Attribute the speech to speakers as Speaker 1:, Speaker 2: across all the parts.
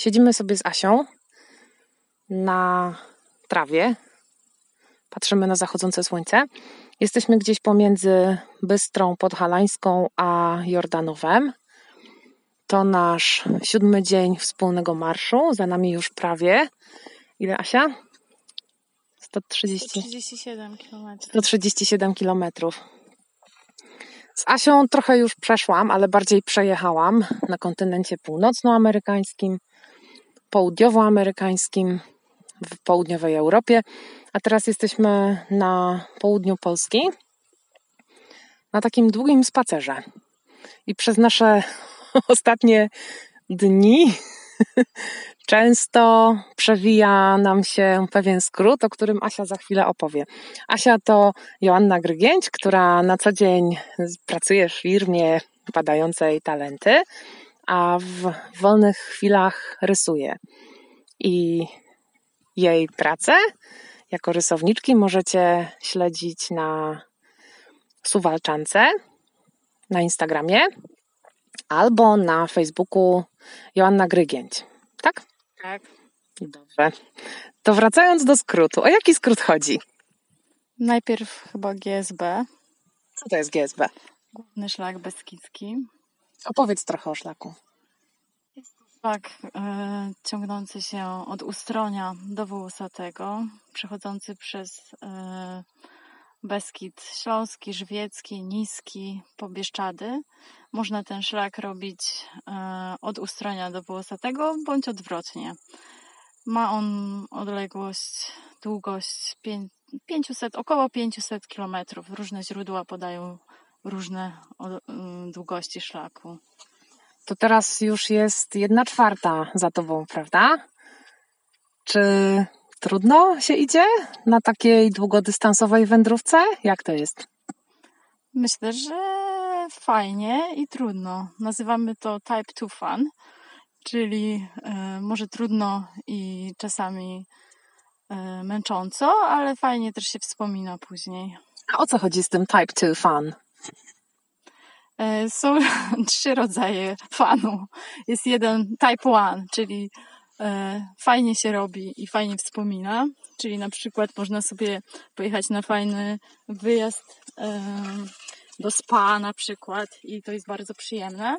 Speaker 1: siedzimy sobie z Asią na trawie, patrzymy na zachodzące słońce. Jesteśmy gdzieś pomiędzy Bystrą Podhalańską a Jordanowem. To nasz siódmy dzień wspólnego marszu. Za nami już prawie. Ile Asia? 130.
Speaker 2: 137 km.
Speaker 1: 137 kilometrów. Z Asią trochę już przeszłam, ale bardziej przejechałam na kontynencie północnoamerykańskim, południowoamerykańskim, w południowej Europie, a teraz jesteśmy na południu Polski na takim długim spacerze. I przez nasze ostatnie dni często przewija nam się pewien skrót, o którym Asia za chwilę opowie. Asia to Joanna Grygięć, która na co dzień pracuje w firmie badającej talenty, a w wolnych chwilach rysuje. I jej pracę jako rysowniczki możecie śledzić na Suwalczance na Instagramie albo na Facebooku Joanna Grygięć. Tak?
Speaker 2: Tak.
Speaker 1: Dobrze. To wracając do skrótu. O jaki skrót chodzi?
Speaker 2: Najpierw chyba GSB.
Speaker 1: Co to jest GSB?
Speaker 2: Główny szlak beskidzki.
Speaker 1: Opowiedz trochę o szlaku.
Speaker 2: Jest to szlak e, ciągnący się od Ustronia do Wołosatego, przechodzący przez e, Beskid Śląski, Żywiecki, Niski, po Bieszczady. Można ten szlak robić e, od Ustronia do Wołosatego bądź odwrotnie. Ma on odległość, długość 500, około 500 km. Różne źródła podają różne mm, długości szlaku.
Speaker 1: To teraz już jest jedna czwarta za tobą, prawda? Czy trudno się idzie na takiej długodystansowej wędrówce? Jak to jest?
Speaker 2: Myślę, że fajnie i trudno. Nazywamy to Type 2 Fun, czyli y, może trudno i czasami y, męcząco, ale fajnie też się wspomina później.
Speaker 1: A o co chodzi z tym Type 2 Fun?
Speaker 2: E, są trzy rodzaje fanu. Jest jeden Type 1, czyli e, fajnie się robi i fajnie wspomina. Czyli na przykład można sobie pojechać na fajny wyjazd e, do spa na przykład i to jest bardzo przyjemne.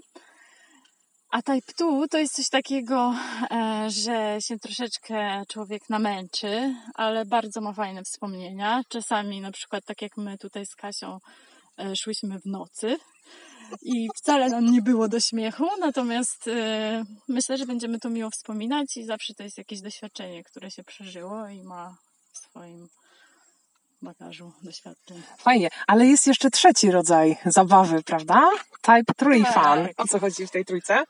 Speaker 2: A Type 2 to jest coś takiego, że się troszeczkę człowiek namęczy, ale bardzo ma fajne wspomnienia. Czasami na przykład tak jak my tutaj z Kasią szłyśmy w nocy i wcale nam nie było do śmiechu, natomiast e, myślę, że będziemy to miło wspominać i zawsze to jest jakieś doświadczenie, które się przeżyło i ma w swoim bagażu doświadczeń.
Speaker 1: Fajnie, ale jest jeszcze trzeci rodzaj zabawy, prawda? Type 3 tak. fun. O co chodzi w tej trójce?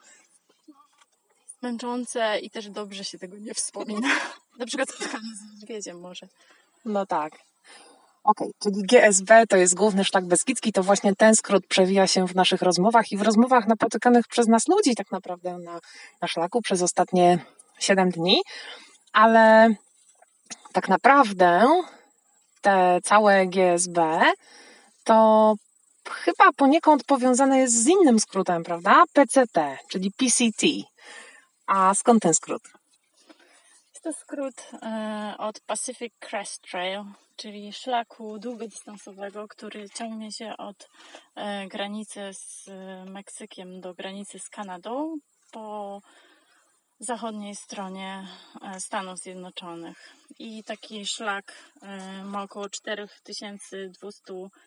Speaker 2: Męczące i też dobrze się tego nie wspomina. Na przykład spotkanie z niedźwiedziem może.
Speaker 1: No tak. Okej, okay, czyli GSB to jest główny szlak beskidzki, to właśnie ten skrót przewija się w naszych rozmowach i w rozmowach napotykanych przez nas ludzi tak naprawdę na, na szlaku przez ostatnie 7 dni, ale tak naprawdę te całe GSB to chyba poniekąd powiązane jest z innym skrótem, prawda? PCT, czyli PCT. A skąd ten skrót?
Speaker 2: To skrót e, od Pacific Crest Trail, czyli szlaku długodystansowego, który ciągnie się od e, granicy z Meksykiem do granicy z Kanadą po zachodniej stronie e, Stanów Zjednoczonych. I taki szlak ma około 4200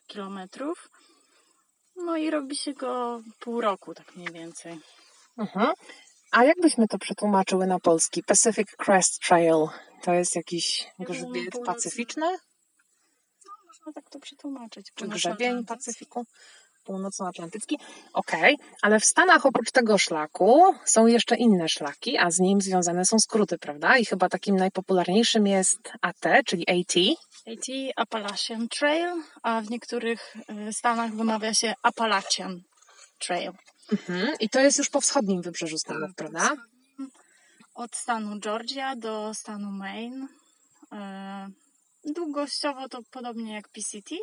Speaker 2: km. No i robi się go pół roku, tak mniej więcej.
Speaker 1: Mhm. A jakbyśmy to przetłumaczyły na polski? Pacific Crest Trail to jest jakiś grzbiet pacyficzny?
Speaker 2: można tak to przetłumaczyć.
Speaker 1: Czy grzebień Pacyfiku? Północnoatlantycki. Okej, okay. ale w Stanach oprócz tego szlaku są jeszcze inne szlaki, a z nim związane są skróty, prawda? I chyba takim najpopularniejszym jest AT, czyli AT.
Speaker 2: AT Appalachian Trail, a w niektórych y, Stanach wymawia się Appalachian Trail.
Speaker 1: Mhm. I to jest już po wschodnim wybrzeżu Stanów, tak, prawda?
Speaker 2: Od stanu Georgia do stanu Maine. Y, Długościowo to podobnie jak PCT.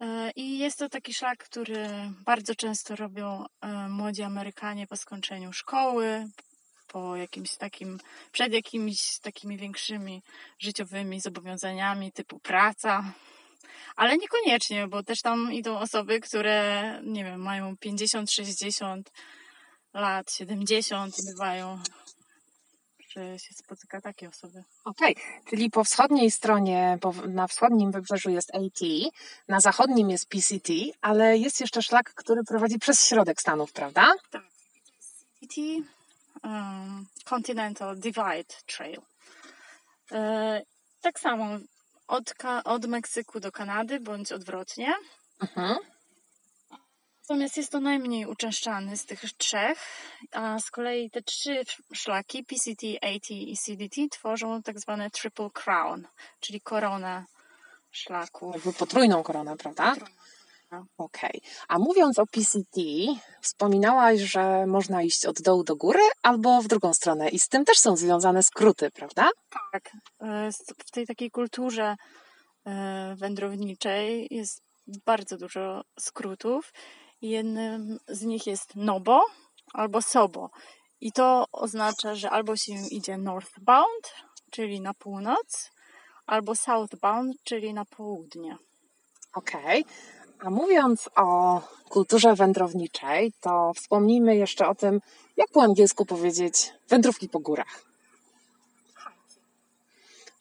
Speaker 2: E, I jest to taki szlak, który bardzo często robią e, młodzi Amerykanie po skończeniu szkoły, po jakimś takim, przed jakimiś takimi większymi życiowymi zobowiązaniami typu praca. Ale niekoniecznie, bo też tam idą osoby, które, nie wiem, mają 50, 60 lat, 70 bywają, że się spotyka takie osoby.
Speaker 1: Okej, czyli po wschodniej stronie, na wschodnim wybrzeżu jest AT, na zachodnim jest PCT, ale jest jeszcze szlak, który prowadzi przez środek Stanów, prawda?
Speaker 2: CT, um, Continental Divide Trail. E, tak samo od, od Meksyku do Kanady, bądź odwrotnie.
Speaker 1: Mhm.
Speaker 2: Natomiast jest to najmniej uczęszczany z tych trzech, a z kolei te trzy szlaki PCT, AT i CDT tworzą tak zwane Triple Crown, czyli koronę szlaków.
Speaker 1: Jakby potrójną koronę, prawda? Okej. A mówiąc o PCT, wspominałaś, że można iść od dołu do góry albo w drugą stronę i z tym też są związane skróty, prawda?
Speaker 2: Tak. e, W tej takiej kulturze e, wędrowniczej jest bardzo dużo skrótów. Jednym z nich jest Nobo albo Sobo. I to oznacza, że albo się idzie northbound, czyli na północ, albo southbound, czyli na południe.
Speaker 1: Okej. A mówiąc o kulturze wędrowniczej, to wspomnijmy jeszcze o tym, jak po angielsku powiedzieć wędrówki po górach.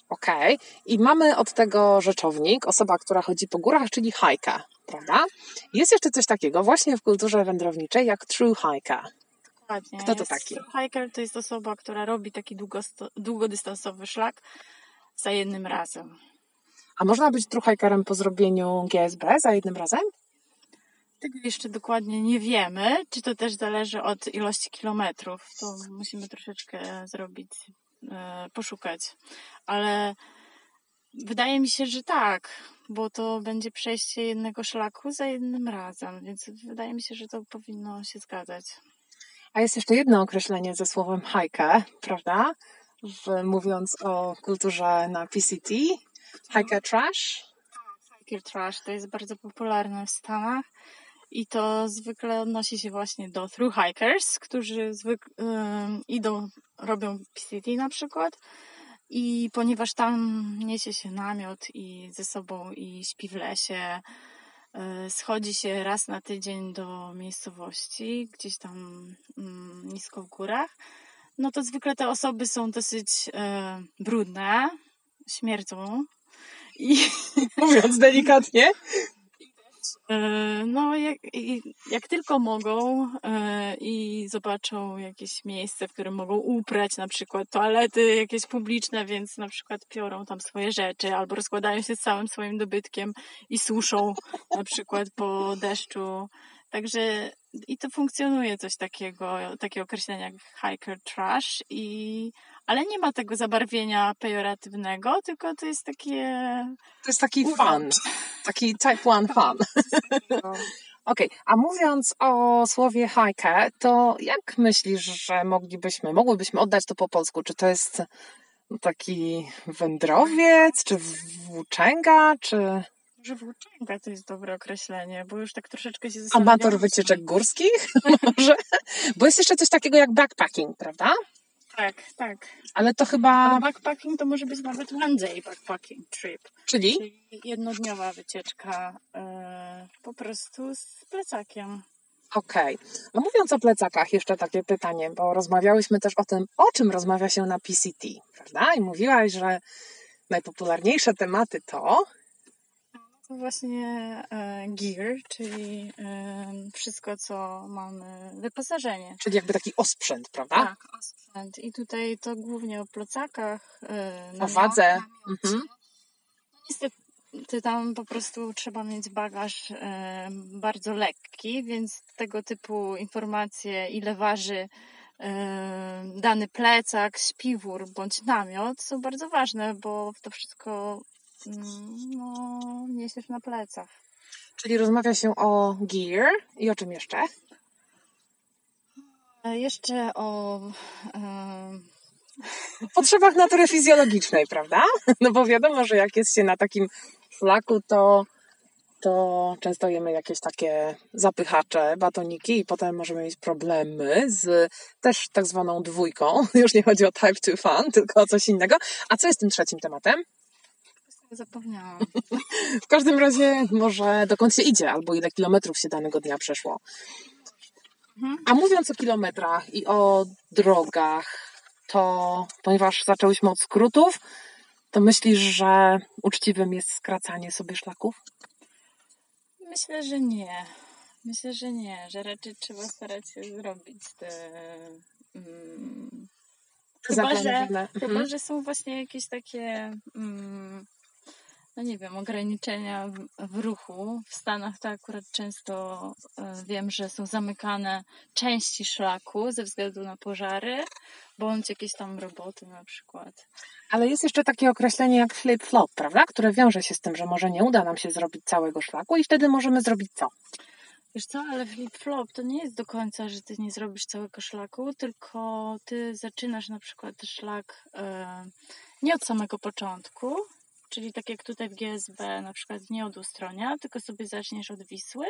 Speaker 1: Okej. I mamy od tego rzeczownik, osoba, która chodzi po górach, czyli hajka, prawda? Jest jeszcze coś takiego właśnie w kulturze wędrowniczej jak true hiker.
Speaker 2: Dokładnie.
Speaker 1: Kto to
Speaker 2: Jest-
Speaker 1: taki?
Speaker 2: Hiker to jest osoba, która robi taki długodystansowy szlak za jednym razem.
Speaker 1: A można być true hikerem po zrobieniu GSB za jednym razem?
Speaker 2: Tego jeszcze dokładnie nie wiemy, czy to też zależy od ilości kilometrów. To musimy troszeczkę zrobić, e, poszukać. Ale wydaje mi się, że tak, bo to będzie przejście jednego szlaku za jednym razem, więc wydaje mi się, że to powinno się zgadzać.
Speaker 1: A jest jeszcze jedno określenie ze słowem hiker, prawda? W, mówiąc o kulturze na PCT. Hiker trash.
Speaker 2: Hiker trash to jest bardzo popularne w Stanach i to zwykle odnosi się właśnie do through hikers, którzy zwyk- ym, idą, robią PCT na przykład i ponieważ tam niesie się namiot i ze sobą i śpi w lesie, y, schodzi się raz na tydzień do miejscowości, gdzieś tam nisko w górach, no to zwykle te osoby są dosyć e, brudne, śmierdzą i
Speaker 1: Mówiąc delikatnie.
Speaker 2: E, No, jak, jak tylko mogą e, i zobaczą jakieś miejsce, w którym mogą uprać, na przykład toalety jakieś publiczne, więc na przykład piorą tam swoje rzeczy albo rozkładają się z całym swoim dobytkiem i suszą na przykład po deszczu. Także i to funkcjonuje coś takiego, takie określenia jak hiker trash i ale nie ma tego zabarwienia pejoratywnego, tylko to jest takie
Speaker 1: To jest taki fun. Taki type one fun. Okej, a mówiąc o słowie hiker, to jak myślisz, że moglibyśmy, mogłybyśmy oddać to po polsku? Czy to jest taki wędrowiec, czy włóczęga, czy
Speaker 2: Może włóczęga to jest dobre określenie, bo już tak troszeczkę się zastanawiam.
Speaker 1: amator wycieczek górskich? Może? Bo jest jeszcze coś takiego jak backpacking, prawda?
Speaker 2: Tak, tak.
Speaker 1: Ale to chyba,
Speaker 2: backpacking to może być nawet one day backpacking trip,
Speaker 1: czyli?
Speaker 2: czyli jednodniowa wycieczka e, po prostu z plecakiem.
Speaker 1: Okej. No mówiąc o plecakach, jeszcze takie pytanie, bo rozmawiałyśmy też o tym, o czym rozmawia się na PCT, prawda? I mówiłaś, że najpopularniejsze tematy To
Speaker 2: właśnie e, gear, czyli e, wszystko, co mamy, wyposażenie.
Speaker 1: czyli jakby taki osprzęt, prawda?
Speaker 2: Tak, osprzęt. I tutaj to głównie o plecakach, e,
Speaker 1: O wadze. Mhm.
Speaker 2: Niestety tam po prostu trzeba mieć bagaż e, bardzo lekki, więc tego typu informacje, ile waży e, dany plecak, śpiwór bądź namiot są bardzo ważne, bo to wszystko no, niesiesz na plecach.
Speaker 1: Czyli rozmawia się o gear i o czym jeszcze?
Speaker 2: E, Jeszcze o e,
Speaker 1: O potrzebach natury fizjologicznej, prawda? No bo wiadomo, że jak jest się na takim szlaku, to to często jemy jakieś takie zapychacze, batoniki i potem możemy mieć problemy z też tak zwaną dwójką. Już nie chodzi o type 2 fun, tylko o coś innego. A co jest tym trzecim tematem?
Speaker 2: Zapomniałam.
Speaker 1: W każdym razie może dokąd się idzie, albo ile kilometrów się danego dnia przeszło.
Speaker 2: Mhm.
Speaker 1: A mówiąc o kilometrach i o drogach, to ponieważ zaczęłyśmy od skrótów, to myślisz, że uczciwym jest skracanie sobie szlaków?
Speaker 2: Myślę, że nie. Myślę, że nie, że raczej trzeba starać się zrobić te. Mm, chyba, że,
Speaker 1: Zaplanowane.
Speaker 2: chyba,
Speaker 1: Mhm.
Speaker 2: że są właśnie jakieś takie. Mm, no nie wiem, ograniczenia w, w ruchu. W Stanach to akurat często e, wiem, że są zamykane części szlaku ze względu na pożary, bądź jakieś tam roboty na przykład.
Speaker 1: Ale jest jeszcze takie określenie jak flip-flop, prawda? Które wiąże się z tym, że może nie uda nam się zrobić całego szlaku i wtedy możemy zrobić co?
Speaker 2: Wiesz co, ale flip-flop to nie jest do końca, że ty nie zrobisz całego szlaku, tylko ty zaczynasz na przykład szlak e, nie od samego początku, czyli tak jak tutaj w GSB na przykład nie od Ustronia, tylko sobie zaczniesz od Wisły,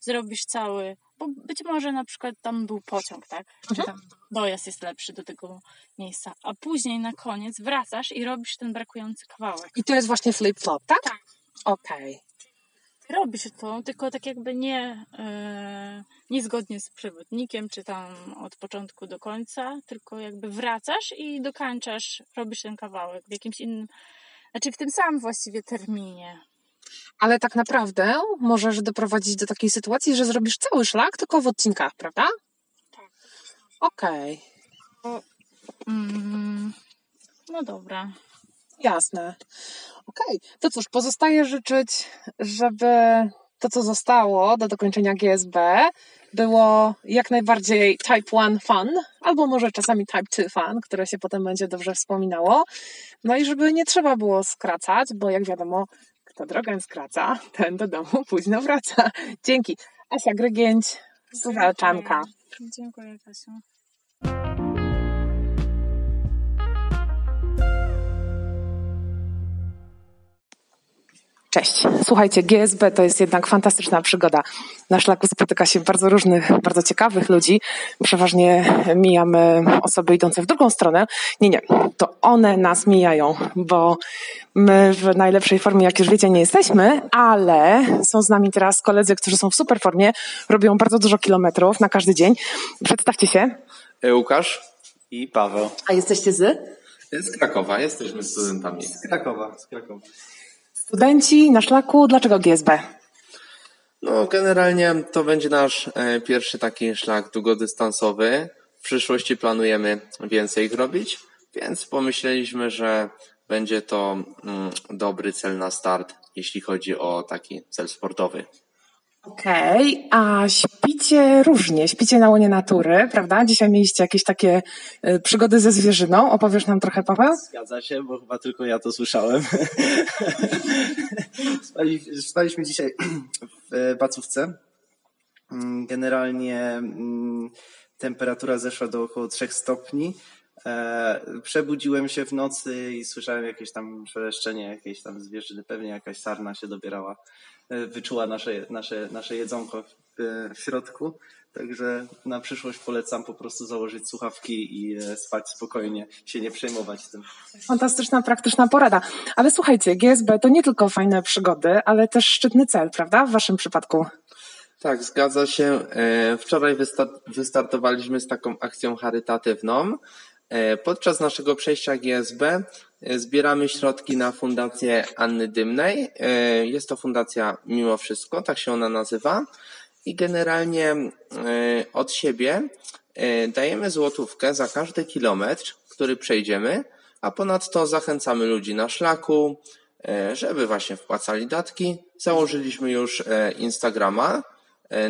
Speaker 2: zrobisz cały, bo być może na przykład tam był pociąg, tak? Czy
Speaker 1: Mhm.
Speaker 2: tam dojazd jest lepszy do tego miejsca, a później na koniec wracasz i robisz ten brakujący kawałek.
Speaker 1: I to jest właśnie flip-flop, tak?
Speaker 2: Tak.
Speaker 1: Okej.
Speaker 2: robisz to, tylko tak jakby nie, e, niezgodnie z przewodnikiem, czy tam od początku do końca, tylko jakby wracasz i dokańczasz, robisz ten kawałek w jakimś innym, znaczy w tym samym właściwie terminie.
Speaker 1: Ale tak naprawdę możesz doprowadzić do takiej sytuacji, że zrobisz cały szlak, tylko w odcinkach, prawda?
Speaker 2: Tak.
Speaker 1: Okej,
Speaker 2: Mm, no dobra.
Speaker 1: jasne. Okej, to cóż, pozostaje życzyć, żeby to, co zostało do dokończenia GSB, było jak najbardziej Type 1 fun, albo może czasami Type 2 fun, które się potem będzie dobrze wspominało. No i żeby nie trzeba było skracać, bo jak wiadomo, kto drogę skraca, ten do domu późno wraca. Dzięki. Asia Grygięć, Suwalczanka.
Speaker 2: Dziękuję, Kasiu.
Speaker 1: Cześć. Słuchajcie, GSB to jest jednak fantastyczna przygoda. Na szlaku spotyka się bardzo różnych, bardzo ciekawych ludzi. Przeważnie mijamy osoby idące w drugą stronę. Nie, nie, to one nas mijają, bo my w najlepszej formie, jak już wiecie, nie jesteśmy, ale są z nami teraz koledzy, którzy są w super formie, robią bardzo dużo kilometrów na każdy dzień. Przedstawcie się.
Speaker 3: Łukasz i Paweł.
Speaker 1: A jesteście z?
Speaker 3: Z Krakowa, jesteśmy studentami.
Speaker 4: Z Krakowa, z Krakowa.
Speaker 1: Studenci na szlaku. Dlaczego GSB?
Speaker 3: No, generalnie to będzie nasz e, pierwszy taki szlak długodystansowy. W przyszłości planujemy więcej ich robić, więc pomyśleliśmy, że będzie to mm, dobry cel na start, jeśli chodzi o taki cel sportowy.
Speaker 1: Okej, a śpicie różnie, śpicie na łonie natury, prawda? Dzisiaj mieliście jakieś takie y, przygody ze zwierzyną. Opowiesz nam trochę, Paweł?
Speaker 4: Zgadza się, bo chyba tylko ja to słyszałem. Spali, spaliśmy dzisiaj w e, bacówce. Mm, Generalnie mm, temperatura zeszła do około 3 stopni. E, Przebudziłem się w nocy i słyszałem jakieś tam szeleszczenie jakiejś tam zwierzyny. Pewnie jakaś sarna się dobierała. E, Wyczuła nasze, nasze, nasze jedzonko w, e, w środku. Także na przyszłość polecam po prostu założyć słuchawki i e, spać spokojnie, się nie przejmować tym.
Speaker 1: Fantastyczna, praktyczna porada. Ale słuchajcie, GSB to nie tylko fajne przygody, ale też szczytny cel, prawda? W waszym przypadku.
Speaker 3: Tak, zgadza się. E, Wczoraj wysta- wystartowaliśmy z taką akcją charytatywną. E, Podczas naszego przejścia GSB e, zbieramy środki na fundację Anny Dymnej. E, Jest to fundacja Mimo Wszystko, tak się ona nazywa. I generalnie od siebie dajemy złotówkę za każdy kilometr, który przejdziemy, a ponadto zachęcamy ludzi na szlaku, żeby właśnie wpłacali datki. Założyliśmy już Instagrama,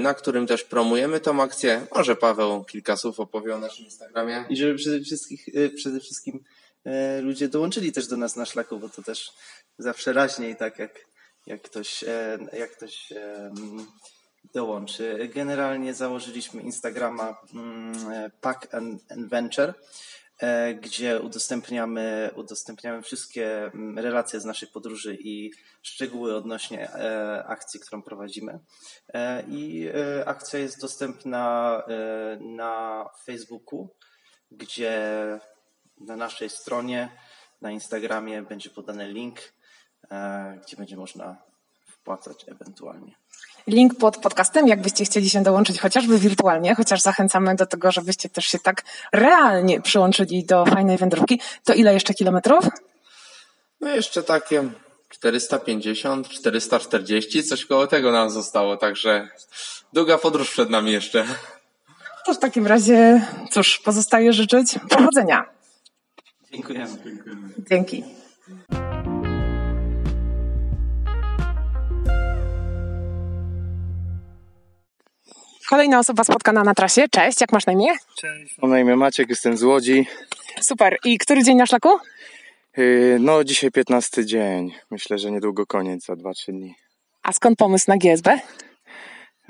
Speaker 3: na którym też promujemy tą akcję. Może Paweł kilka słów opowie o naszym Instagramie.
Speaker 4: I żeby przede wszystkim, e, przede wszystkim e, ludzie dołączyli też do nas na szlaku, bo to też zawsze raźniej tak jak, jak ktoś, e, jak ktoś e, dołączy. Generalnie założyliśmy Instagrama mm, e, Pack and Venture. E, gdzie udostępniamy, udostępniamy wszystkie mm, relacje z naszej podróży i szczegóły odnośnie e, akcji, którą prowadzimy. I akcja jest dostępna na Facebooku, gdzie na naszej stronie, na Instagramie będzie podany link, gdzie będzie można wpłacać ewentualnie.
Speaker 1: Link pod podcastem, jakbyście chcieli się dołączyć chociażby wirtualnie, chociaż zachęcamy do tego, żebyście też się tak realnie przyłączyli do fajnej wędrówki. To ile jeszcze kilometrów?
Speaker 3: No jeszcze takie 450, 440, coś koło tego nam zostało, także długa podróż przed nami jeszcze.
Speaker 1: To w takim razie, cóż, pozostaje życzyć powodzenia.
Speaker 4: Dziękujemy.
Speaker 1: Dzięki. Kolejna osoba spotkana na trasie. Cześć, jak masz na imię?
Speaker 5: Cześć, mam na imię Maciek, jestem z Łodzi.
Speaker 1: Super. I który dzień na szlaku?
Speaker 5: Yy, no, dzisiaj 15 dzień. Myślę, że niedługo koniec, za 2-3 dni.
Speaker 1: A skąd pomysł na GSB?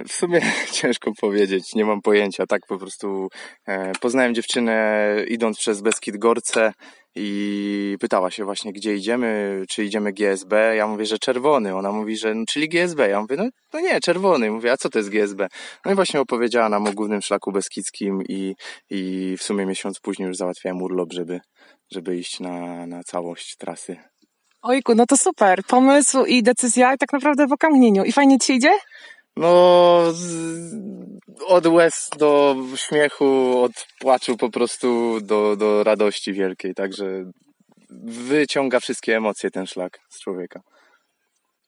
Speaker 5: W sumie ciężko powiedzieć, nie mam pojęcia. Tak po prostu e, poznałem dziewczynę idąc przez Beskid Gorce i pytała się właśnie, gdzie idziemy, czy idziemy GSB. Ja mówię, że czerwony. Ona mówi, że no, czyli GSB. Ja mówię, no, no nie, czerwony. Mówię, a co to jest GSB? No i właśnie opowiedziała nam o głównym szlaku beskidzkim i, i w sumie miesiąc później już załatwiałem urlop, żeby, żeby iść na, na całość trasy.
Speaker 1: Ojku, no to super. Pomysł i decyzja tak naprawdę w okamgnieniu. I fajnie ci idzie?
Speaker 5: No, od łez do śmiechu, od płaczu po prostu do, do radości wielkiej, także wyciąga wszystkie emocje ten szlak z człowieka.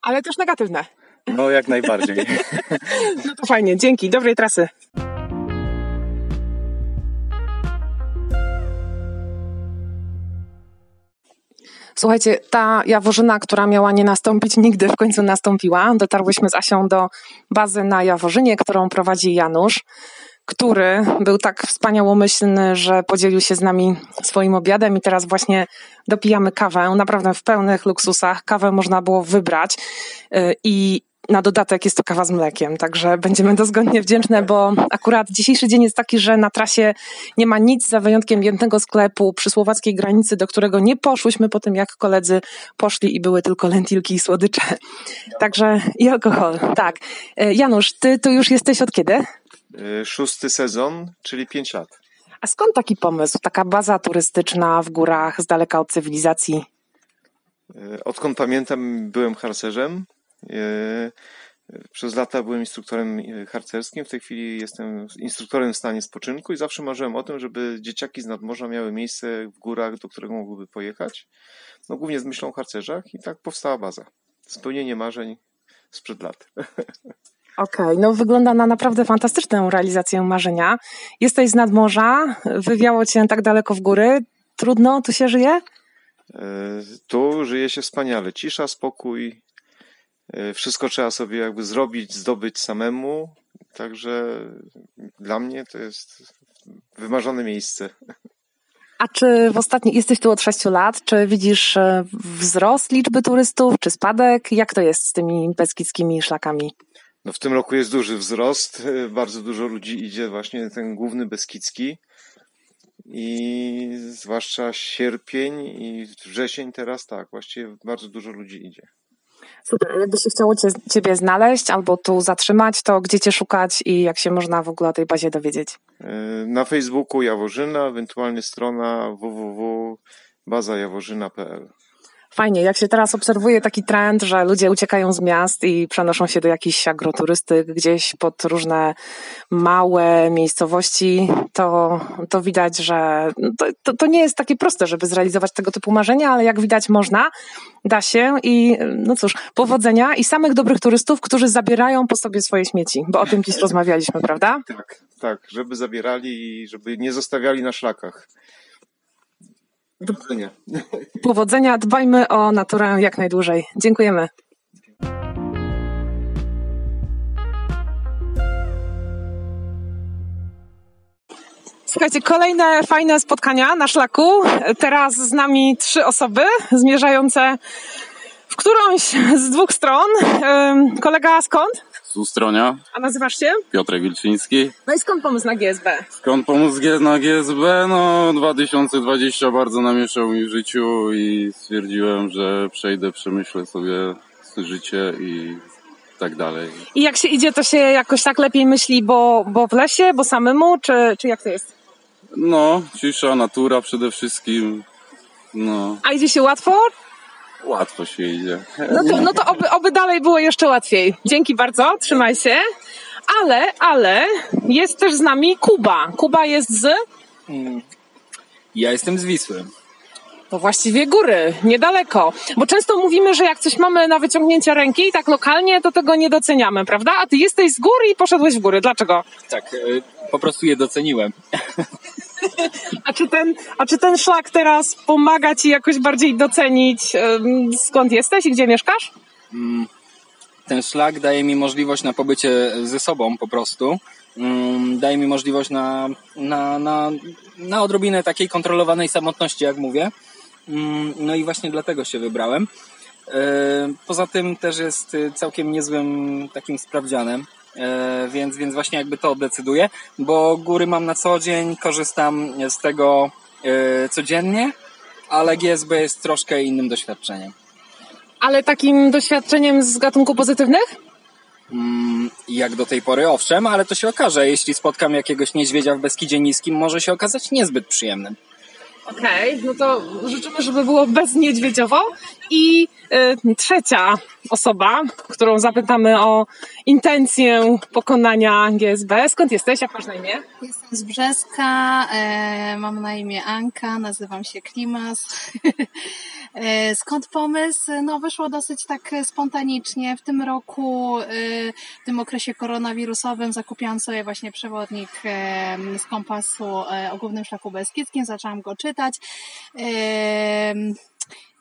Speaker 1: Ale też negatywne.
Speaker 5: No, jak najbardziej.
Speaker 1: No to fajnie, dzięki, dobrej trasy. Słuchajcie, ta Jaworzyna, która miała nie nastąpić, nigdy w końcu nastąpiła. Dotarłyśmy z Asią do bazy na Jaworzynie, którą prowadzi Janusz, który był tak wspaniałomyślny, że podzielił się z nami swoim obiadem i teraz właśnie dopijamy kawę, naprawdę w pełnych luksusach. Kawę można było wybrać y, i na dodatek jest to kawa z mlekiem, także będziemy dozgodnie wdzięczne, bo akurat dzisiejszy dzień jest taki, że na trasie nie ma nic za wyjątkiem jednego sklepu przy słowackiej granicy, do którego nie poszłyśmy po tym, jak koledzy poszli i były tylko lentilki i słodycze. Także i alkohol, tak. E, Janusz, ty tu już jesteś od kiedy?
Speaker 5: E, szósty sezon, czyli pięć lat.
Speaker 1: A skąd taki pomysł, taka baza turystyczna w górach, z daleka od cywilizacji?
Speaker 5: E, odkąd pamiętam, byłem harcerzem przez lata byłem instruktorem e, harcerskim, w tej chwili jestem instruktorem w stanie spoczynku i zawsze marzyłem o tym, żeby dzieciaki z nadmorza miały miejsce w górach, do którego mogłyby pojechać. No głównie z myślą o harcerzach i tak powstała baza. Spełnienie marzeń sprzed lat.
Speaker 1: Okej, okay, no wygląda na naprawdę fantastyczną realizację marzenia. Jesteś z nadmorza, wywiało cię tak daleko w góry. Trudno tu się żyje?
Speaker 5: E, tu żyje się wspaniale. Cisza, spokój, E, wszystko trzeba sobie jakby zrobić, zdobyć samemu. Także dla mnie to jest wymarzone miejsce.
Speaker 1: A czy w ostatnich, jesteś tu od 6 lat, czy widzisz e, wzrost liczby turystów, czy spadek? Jak to jest z tymi beskidzkimi szlakami?
Speaker 5: No w tym roku jest duży wzrost, e, bardzo dużo ludzi idzie właśnie ten główny Beskidzki i zwłaszcza sierpień i wrzesień teraz tak, właściwie bardzo dużo ludzi idzie.
Speaker 1: Super. Jakby się chciało cię, Ciebie znaleźć albo tu zatrzymać, to gdzie Cię szukać i jak się można w ogóle o tej bazie dowiedzieć?
Speaker 5: E, na Facebooku Jaworzyna, ewentualnie strona www.bazajaworzyna.pl.
Speaker 1: Fajnie, jak się teraz obserwuje taki trend, że ludzie uciekają z miast i przenoszą się do jakichś agroturystyk gdzieś pod różne małe miejscowości, to, to widać, że to, to, to, nie jest takie proste, żeby zrealizować tego typu marzenia, ale jak widać można, da się i no cóż, powodzenia i samych dobrych turystów, którzy zabierają po sobie swoje śmieci, bo o tym dziś rozmawialiśmy, prawda?
Speaker 5: Tak, tak, żeby zabierali i żeby nie zostawiali na szlakach.
Speaker 1: Powodzenia. Powodzenia. Dbajmy o naturę jak najdłużej. Dziękujemy. Słuchajcie, kolejne fajne spotkania na szlaku. Teraz z nami trzy osoby zmierzające w którąś z dwóch stron. Kolega skąd?
Speaker 6: Z Ustronia,
Speaker 1: A nazywasz się?
Speaker 6: Piotrek Wilczyński.
Speaker 1: No i skąd pomysł na GSB?
Speaker 6: Skąd pomóc G- na GSB? No 2020 bardzo namieszał mi w życiu i stwierdziłem, że przejdę, przemyślę sobie życie i tak dalej.
Speaker 1: I jak się idzie, to się jakoś tak lepiej myśli, bo, bo w lesie, bo samemu, czy, czy jak to jest?
Speaker 6: No, cisza, natura przede wszystkim. No,
Speaker 1: A idzie się łatwo?
Speaker 6: Łatwo się idzie.
Speaker 1: No to, no to oby, oby dalej było jeszcze łatwiej. Dzięki bardzo, trzymaj się. Ale, ale jest też z nami Kuba. Kuba jest z,
Speaker 7: Ja jestem z Wisły.
Speaker 1: to właściwie góry, niedaleko. Bo często mówimy, że jak coś mamy na wyciągnięcie ręki, tak lokalnie, to tego nie doceniamy, prawda? A ty jesteś z góry i poszedłeś w góry. Dlaczego?
Speaker 7: Tak, y, po prostu je doceniłem.
Speaker 1: A czy ten, a czy ten szlak teraz pomaga ci jakoś bardziej docenić, skąd jesteś i gdzie mieszkasz?
Speaker 7: Ten szlak daje mi możliwość na pobycie ze sobą po prostu. Mm, Daje mi możliwość na, na, na, na odrobinę takiej kontrolowanej samotności, jak mówię. Mm, No i właśnie dlatego się wybrałem. E, Poza tym też jest y, całkiem niezłym takim sprawdzianem, więc, więc właśnie jakby to decyduje, bo góry mam na co dzień, korzystam z tego e, codziennie, ale GSB jest troszkę innym doświadczeniem.
Speaker 1: Ale takim doświadczeniem z gatunku pozytywnych?
Speaker 7: Mm, Jak do tej pory, owszem, ale to się okaże. Jeśli spotkam jakiegoś niedźwiedzia w Beskidzie Niskim, może się okazać niezbyt przyjemnym.
Speaker 1: Okej, no to życzymy, żeby było bezniedźwiedziowo. I y, trzecia osoba, którą zapytamy o intencję pokonania GSB. Skąd jesteś? Jak masz na imię?
Speaker 8: Jestem z Brzeska, e, mam na imię Anka, nazywam się Klimas. E, Skąd pomysł? No wyszło dosyć tak spontanicznie. W tym roku, e, w tym okresie koronawirusowym zakupiłam sobie właśnie przewodnik z kompasu o głównym szlaku beskidzkim, zaczęłam go czytać.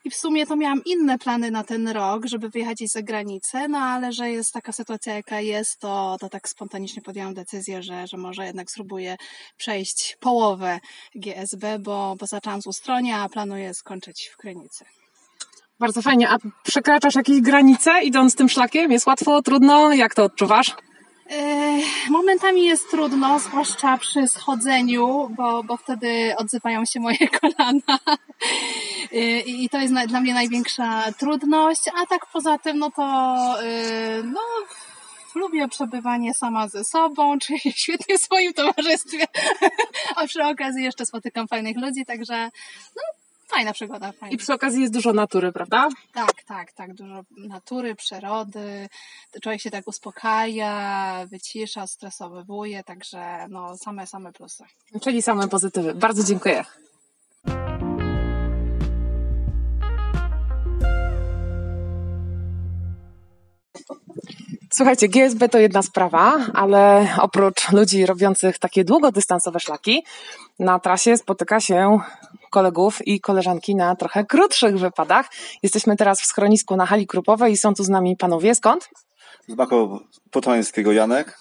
Speaker 8: I w sumie to miałam inne plany na ten rok, żeby wyjechać gdzieś za granicę, no ale że jest taka sytuacja, jaka jest, to, to tak spontanicznie podjęłam decyzję, że, że może jednak spróbuję przejść połowę GSB, bo, bo zaczęłam z Ustronia, a planuję skończyć w Krynicy.
Speaker 1: Bardzo fajnie. A przekraczasz jakieś granice idąc tym szlakiem? Jest łatwo, trudno? Jak to odczuwasz?
Speaker 8: Momentami jest trudno, zwłaszcza przy schodzeniu, bo, bo wtedy odzywają się moje kolana. E, I to jest dla mnie największa trudność, a tak poza tym, no to e, no, lubię przebywanie sama ze sobą, czyli świetnie w swoim towarzystwie, a przy okazji jeszcze spotykam fajnych ludzi, także no, fajna przygoda. Fajna.
Speaker 1: I przy okazji jest dużo natury, prawda?
Speaker 8: Tak, tak, tak. Dużo natury, przyrody. Człowiek się tak uspokaja, wycisza, stresowywuje, także no same, same plusy.
Speaker 1: Czyli same pozytywy. Bardzo dziękuję. Słuchajcie, GSB to jedna sprawa, ale oprócz ludzi robiących takie długodystansowe szlaki, na trasie spotyka się kolegów i koleżanki na trochę krótszych wypadach. Jesteśmy teraz w schronisku na hali krupowej i są tu z nami panowie. Skąd?
Speaker 9: Z Bako Potońskiego Janek.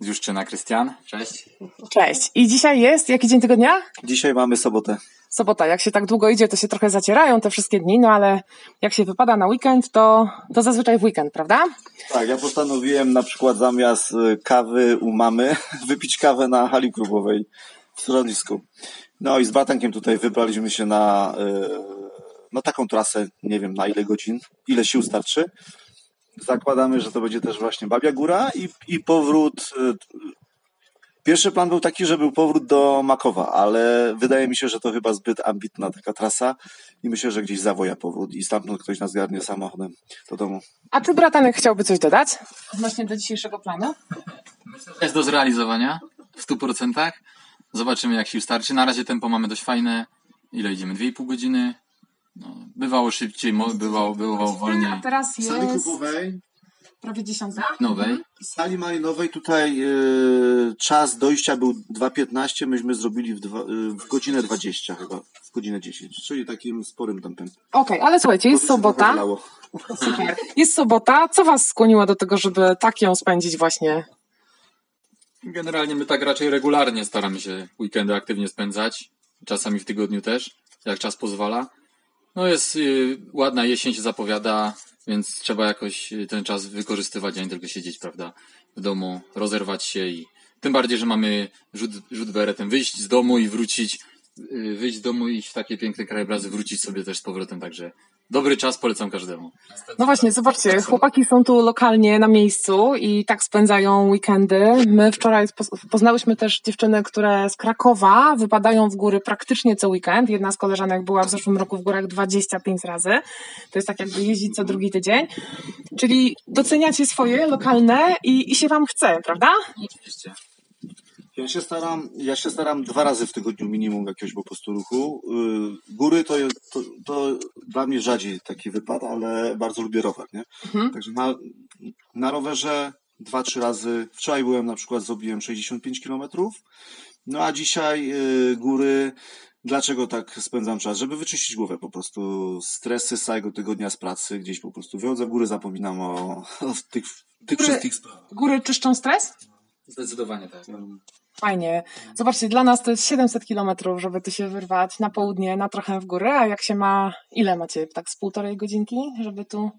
Speaker 10: Z Juszczyna Krystian, cześć.
Speaker 1: Cześć. I dzisiaj jest jaki dzień tygodnia?
Speaker 9: Dzisiaj mamy sobotę.
Speaker 1: Sobota. Jak się tak długo idzie, to się trochę zacierają te wszystkie dni, no ale jak się wypada na weekend, to, to zazwyczaj w weekend, prawda?
Speaker 9: Tak, ja postanowiłem na przykład zamiast y, kawy u mamy wypić kawę na hali klubowej w schronisku. No i z bratankiem tutaj wybraliśmy się na, y, na taką trasę, nie wiem na ile godzin, ile sił starczy. Zakładamy, że to będzie też właśnie Babia Góra i, i powrót. Pierwszy plan był taki, że był powrót do Makowa, ale wydaje mi się, że to chyba zbyt ambitna taka trasa i myślę, że gdzieś zawoja powrót i stamtąd ktoś nas garnie samochodem do domu.
Speaker 1: A czy bratanek chciałby coś dodać odnośnie do dzisiejszego planu?
Speaker 10: Jest do zrealizowania w 100%. Zobaczymy jak sił starczy. Na razie tempo mamy dość fajne. Ile idziemy? 2,5 godziny. No, bywało szybciej, bywało, bywało wolniej.
Speaker 1: A teraz jest
Speaker 9: Sali klubowej,
Speaker 1: prawie dziesiąta.
Speaker 10: Nowej.
Speaker 9: sali malinowej tutaj y, czas dojścia był 2.15, myśmy zrobili w, dwa, y, w godzinę 20 chyba, w godzinę 10, czyli takim sporym tempem.
Speaker 1: Okej, ale słuchajcie, jest sobota. Super. Jest sobota. Co was skłoniło do tego, żeby tak ją spędzić właśnie?
Speaker 10: Generalnie my tak raczej regularnie staramy się weekendy aktywnie spędzać. Czasami w tygodniu też, jak czas pozwala. No jest y, ładna jesień się zapowiada, więc trzeba jakoś ten czas wykorzystywać, a nie tylko siedzieć, prawda, w domu, rozerwać się i tym bardziej, że mamy rzut, rzut beretem, wyjść z domu i wrócić, y, wyjść z domu i iść w takie piękne krajobrazy, wrócić sobie też z powrotem, także dobry czas, polecam każdemu.
Speaker 1: No właśnie, zobaczcie, chłopaki są tu lokalnie na miejscu i tak spędzają weekendy. My wczoraj poz- poznałyśmy też dziewczyny, które z Krakowa wypadają w góry praktycznie co weekend. Jedna z koleżanek była w zeszłym roku w górach 25 razy. To jest tak jakby jeździć co drugi tydzień. Czyli doceniacie swoje lokalne i, i się wam chce, prawda?
Speaker 10: Oczywiście.
Speaker 9: Ja się staram, ja się staram dwa razy w tygodniu minimum jakiegoś po prostu ruchu. Yy, Góry to, to, to dla mnie rzadziej taki wypad, ale bardzo lubię rower, nie?
Speaker 1: Mhm.
Speaker 9: Także na, na rowerze dwa, trzy razy. Wczoraj byłem na przykład, zrobiłem 65 kilometrów. No a dzisiaj yy, góry. Dlaczego tak spędzam czas? Żeby wyczyścić głowę po prostu. Stresy z całego tygodnia z pracy, gdzieś po prostu wychodzę w góry, zapominam o, o tych, tych
Speaker 1: Góry-
Speaker 9: wszystkich sprawach.
Speaker 1: Góry czyszczą stres?
Speaker 10: Zdecydowanie tak.
Speaker 1: Fajnie. Zobaczcie, dla nas to jest 700 kilometrów, żeby tu się wyrwać na południe, na trochę w górę, a jak się ma, ile macie? Tak z półtorej godzinki, żeby tu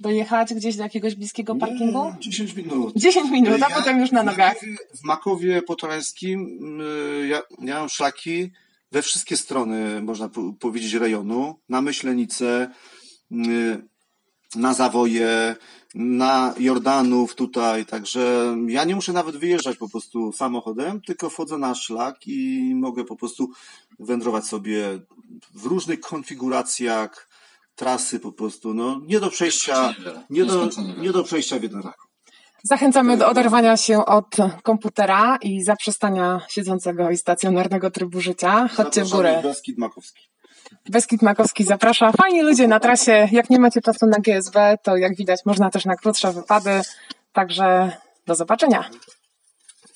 Speaker 1: dojechać gdzieś do jakiegoś bliskiego parkingu?
Speaker 9: Nie, 10 minut.
Speaker 1: 10 minut, a
Speaker 9: Ja-
Speaker 1: potem już na nogach.
Speaker 9: W Makowie Podhalańskim y, ja, ja mam szlaki we wszystkie strony, można po- powiedzieć, rejonu. Na Myślenice, y, na Zawoje, na Jordanów tutaj, także ja nie muszę nawet wyjeżdżać po prostu samochodem, tylko wchodzę na szlak i mogę po prostu wędrować sobie w różnych konfiguracjach trasy po prostu, no nie do przejścia, nie do, nie do przejścia w jeden rak.
Speaker 1: Zachęcamy do oderwania się od komputera i zaprzestania siedzącego i stacjonarnego trybu życia. Chodźcie w górę.
Speaker 9: Beskid Makowski.
Speaker 1: Beskid Makowski zaprasza. Fajni ludzie na trasie. Jak nie macie czasu na GSB, to jak widać można też na krótsze wypady. Także do zobaczenia.